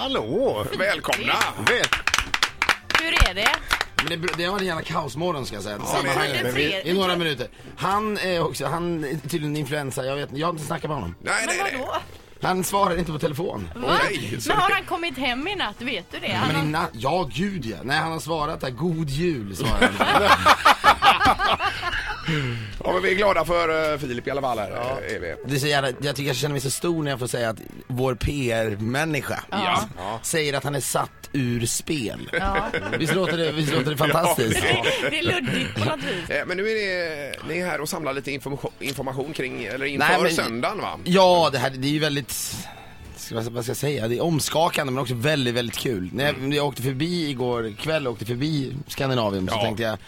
Hallå! Välkomna! Väl- Hur är det? Men det, det har varit en jävla kaosmorgon ska jag säga. Sammanhanget. det. Men vi- I några minuter. Han är också, han är tydligen influensa, jag vet Jag har inte snackat med honom. Nej, Men nej, nej. vadå? Han svarar inte på telefon. Va? Nej, Men har han kommit hem i natt? Vet du det? Han Men har... innan, ja gud ja. Nej han har svarat där, god jul svarar han. Ja, men vi är glada för eh, Filip i alla fall här. eh, Är vi. Det är så jävla, jag tycker jag känner mig så stor när jag får säga att vår PR-människa Ja. säger att han är satt ur spel. Ja. Visst låter det, visst låter det fantastiskt? Det är luddigt på något vis. Eh, Men nu är det, ni är här och samlar lite information, information kring, eller inför Nej, men- söndagen va? Ja, det här det är ju väldigt ska- vad vad ska jag säga? Det är omskakande men också väldigt, väldigt kul. När jag, när jag åkte förbi igår kväll, åkte förbi Skandinavien så Ja. tänkte jag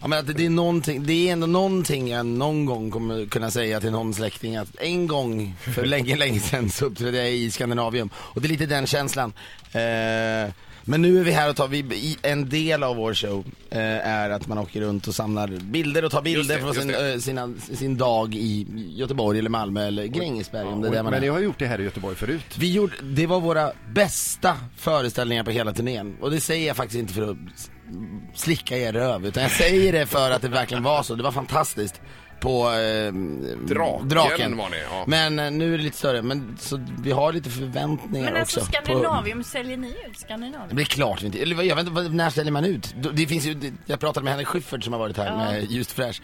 Ja men att det är någonting, det är ändå någonting jag någon gång kommer kunna säga till någon släkting att en gång för länge, länge sedan så uppträdde jag i Skandinavium. Och det är lite den känslan. Eh, men nu är vi här och tar, vi, en del av vår show eh, är att man åker runt och samlar bilder och tar bilder det, från sin, eh, sina, sin dag i Göteborg eller Malmö eller Grängesberg om det är där man Men ni har gjort det här i Göteborg förut. Vi gjorde, det var våra bästa föreställningar på hela turnén. Och det säger jag faktiskt inte för att slicka er röv, utan jag säger det för att det verkligen var så. Det var fantastiskt. På eh, Draken var det, ja. Men eh, nu är det lite större, men så vi har lite förväntningar Men också. alltså på- Skandinavium, säljer ni ut Det Skandinavium? blir klart vi inte, eller jag vet inte, vad- när ställer man ut? Det finns ju, det- jag pratade med Henrik Schyffert som har varit här med Just Fräsch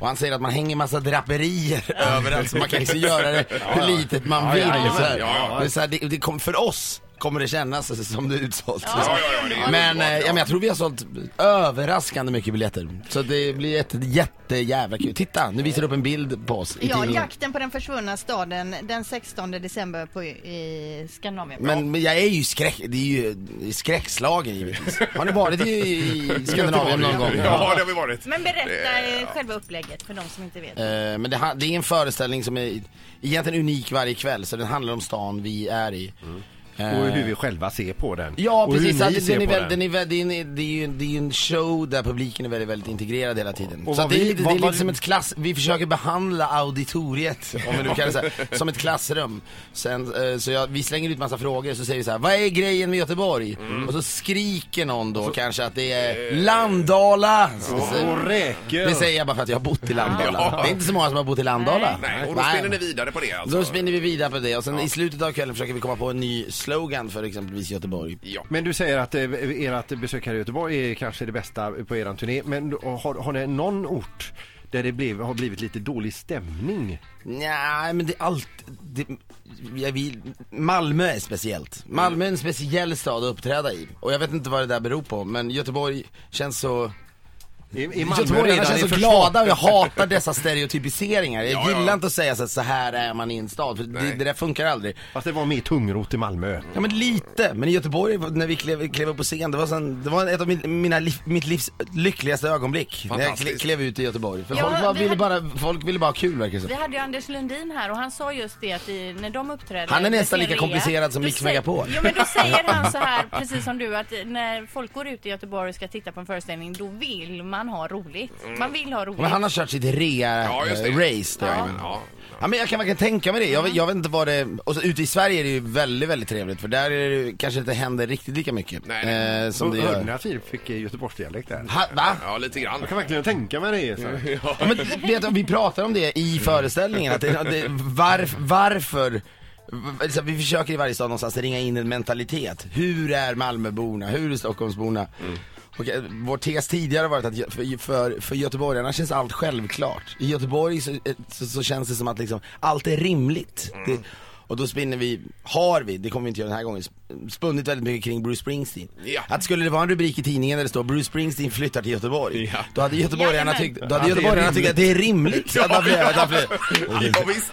Och han säger att man hänger massa draperier överallt så man kan liksom göra det hur litet man vill. ja, så här. ja, ja. Men så här, det, det kom, för oss kommer det kännas som det är utsålt. Ja, ja, ja, det är men, eh, ja, men jag tror vi har sålt överraskande mycket biljetter. Så det blir jätte, jätte jävla kul. Titta, nu visar du upp en bild på oss i Ja, tidningen. jakten på den försvunna staden den 16 december på, i Skandinavien. Men, men jag är ju skräck, det är ju skräckslagen givetvis. Har ni varit i, i Skandinavien någon gång? Ja, det har vi varit. Men berätta Eh, eh, själva upplägget för de som inte vet. Eh, men det, ha- det är en föreställning som är egentligen unik varje kväll, så den handlar om stan vi är i. Eh, Och hur vi själva ser på den. Ja och precis, hur ni ser den är på väl, den. den är väl, det, är en, det, är ju, det är ju en show där publiken är väldigt, väldigt integrerad hela tiden. Och så vad att det är vi- lite, vad- det är vad- lite som ett klass, vi försöker behandla auditoriet, om vi nu kan säga, som ett klassrum. Sen, eh, så jag, vi slänger ut massa frågor, så säger vi så här: vad är grejen med Göteborg? Mm. Och så skriker någon då kanske att det är Landala! Så- så- Och det säger jag bara för att jag har bott i Landala. Ja. Det är inte så många som har bott i Landala. Nej, och då spinner ni vidare på det alltså? Då spinner vi vidare på det och sen i slutet av kvällen försöker vi komma på en ny slogan för exempelvis Göteborg. Ja. Men du säger att eh, ert besök här i Göteborg är kanske det bästa på er turné. Men har, har ni någon ort där det blev, har blivit lite dålig stämning? Nej men det är allt, det, jag vill, Malmö är speciellt. Malmö är en speciell stad att uppträda i. Och jag vet inte vad det där beror på, men Göteborg känns så I, i Malmö Göteborgarna redan känns så glada och jag hatar dessa stereotypiseringar. Jag Ja, ja. gillar inte att säga så att så här är man i en stad, för det, det där funkar aldrig. Fast det var mer tungrot i Malmö. Ja men lite, men i Göteborg när vi klev, klev upp på scen, det var, sån, det var ett av min, mina liv, mitt livs lyckligaste ögonblick. När jag kle- klev ut i Göteborg. För Ja, folk, bara vi ville hade- bara, folk ville bara ha kul verkar Vi hade ju Anders Lundin här och han sa just det att i, när de uppträdde Han är nästan lika komplicerad som Mix Megapol. Jo men då säger han så här, precis som du, att när folk går ut i Göteborg och ska titta på en föreställning, då vill man ha roligt. Man vill ha roligt. Men han har kört sitt Ja, just det. rea-race. Ja, Ja. men, ja. ja men jag kan verkligen tänka mig det. Jag, vet- jag vet inte vad det, och så, ute i Sverige är det ju väldigt, väldigt trevligt för där är det, kanske inte händer riktigt lika mycket. Nej, nej. Eh, som det Hörde ni gör. att Filip fick eh, Göteborgsdialekt där? Ha, va? ja, lite grann. Jag kan verkligen tänka mig det. Så. Ja, men, vet, du, vi pratar om det i föreställningen, att det, att det, varf, varför v- vi försöker i varje stad någonstans ringa in en mentalitet. Hur är Malmöborna? Hur är Stockholmsborna? Och, vår tes tidigare har varit att för, för, göteborgarna känns allt självklart. I Göteborg så, eh, så, så känns det som att liksom, allt är rimligt. Det, och då spinner vi, har vi, det kommer vi inte göra den här gången, sp- spunnit väldigt mycket kring Bruce Springsteen. Ja. Att skulle det vara en rubrik i tidningen där det står Bruce Springsteen flyttar till Göteborg, Ja. då hade göteborgarna tyckt, då hade göteborgarna tyckt att det är rimligt att man flyttar, att man flyttar. Ja, visst.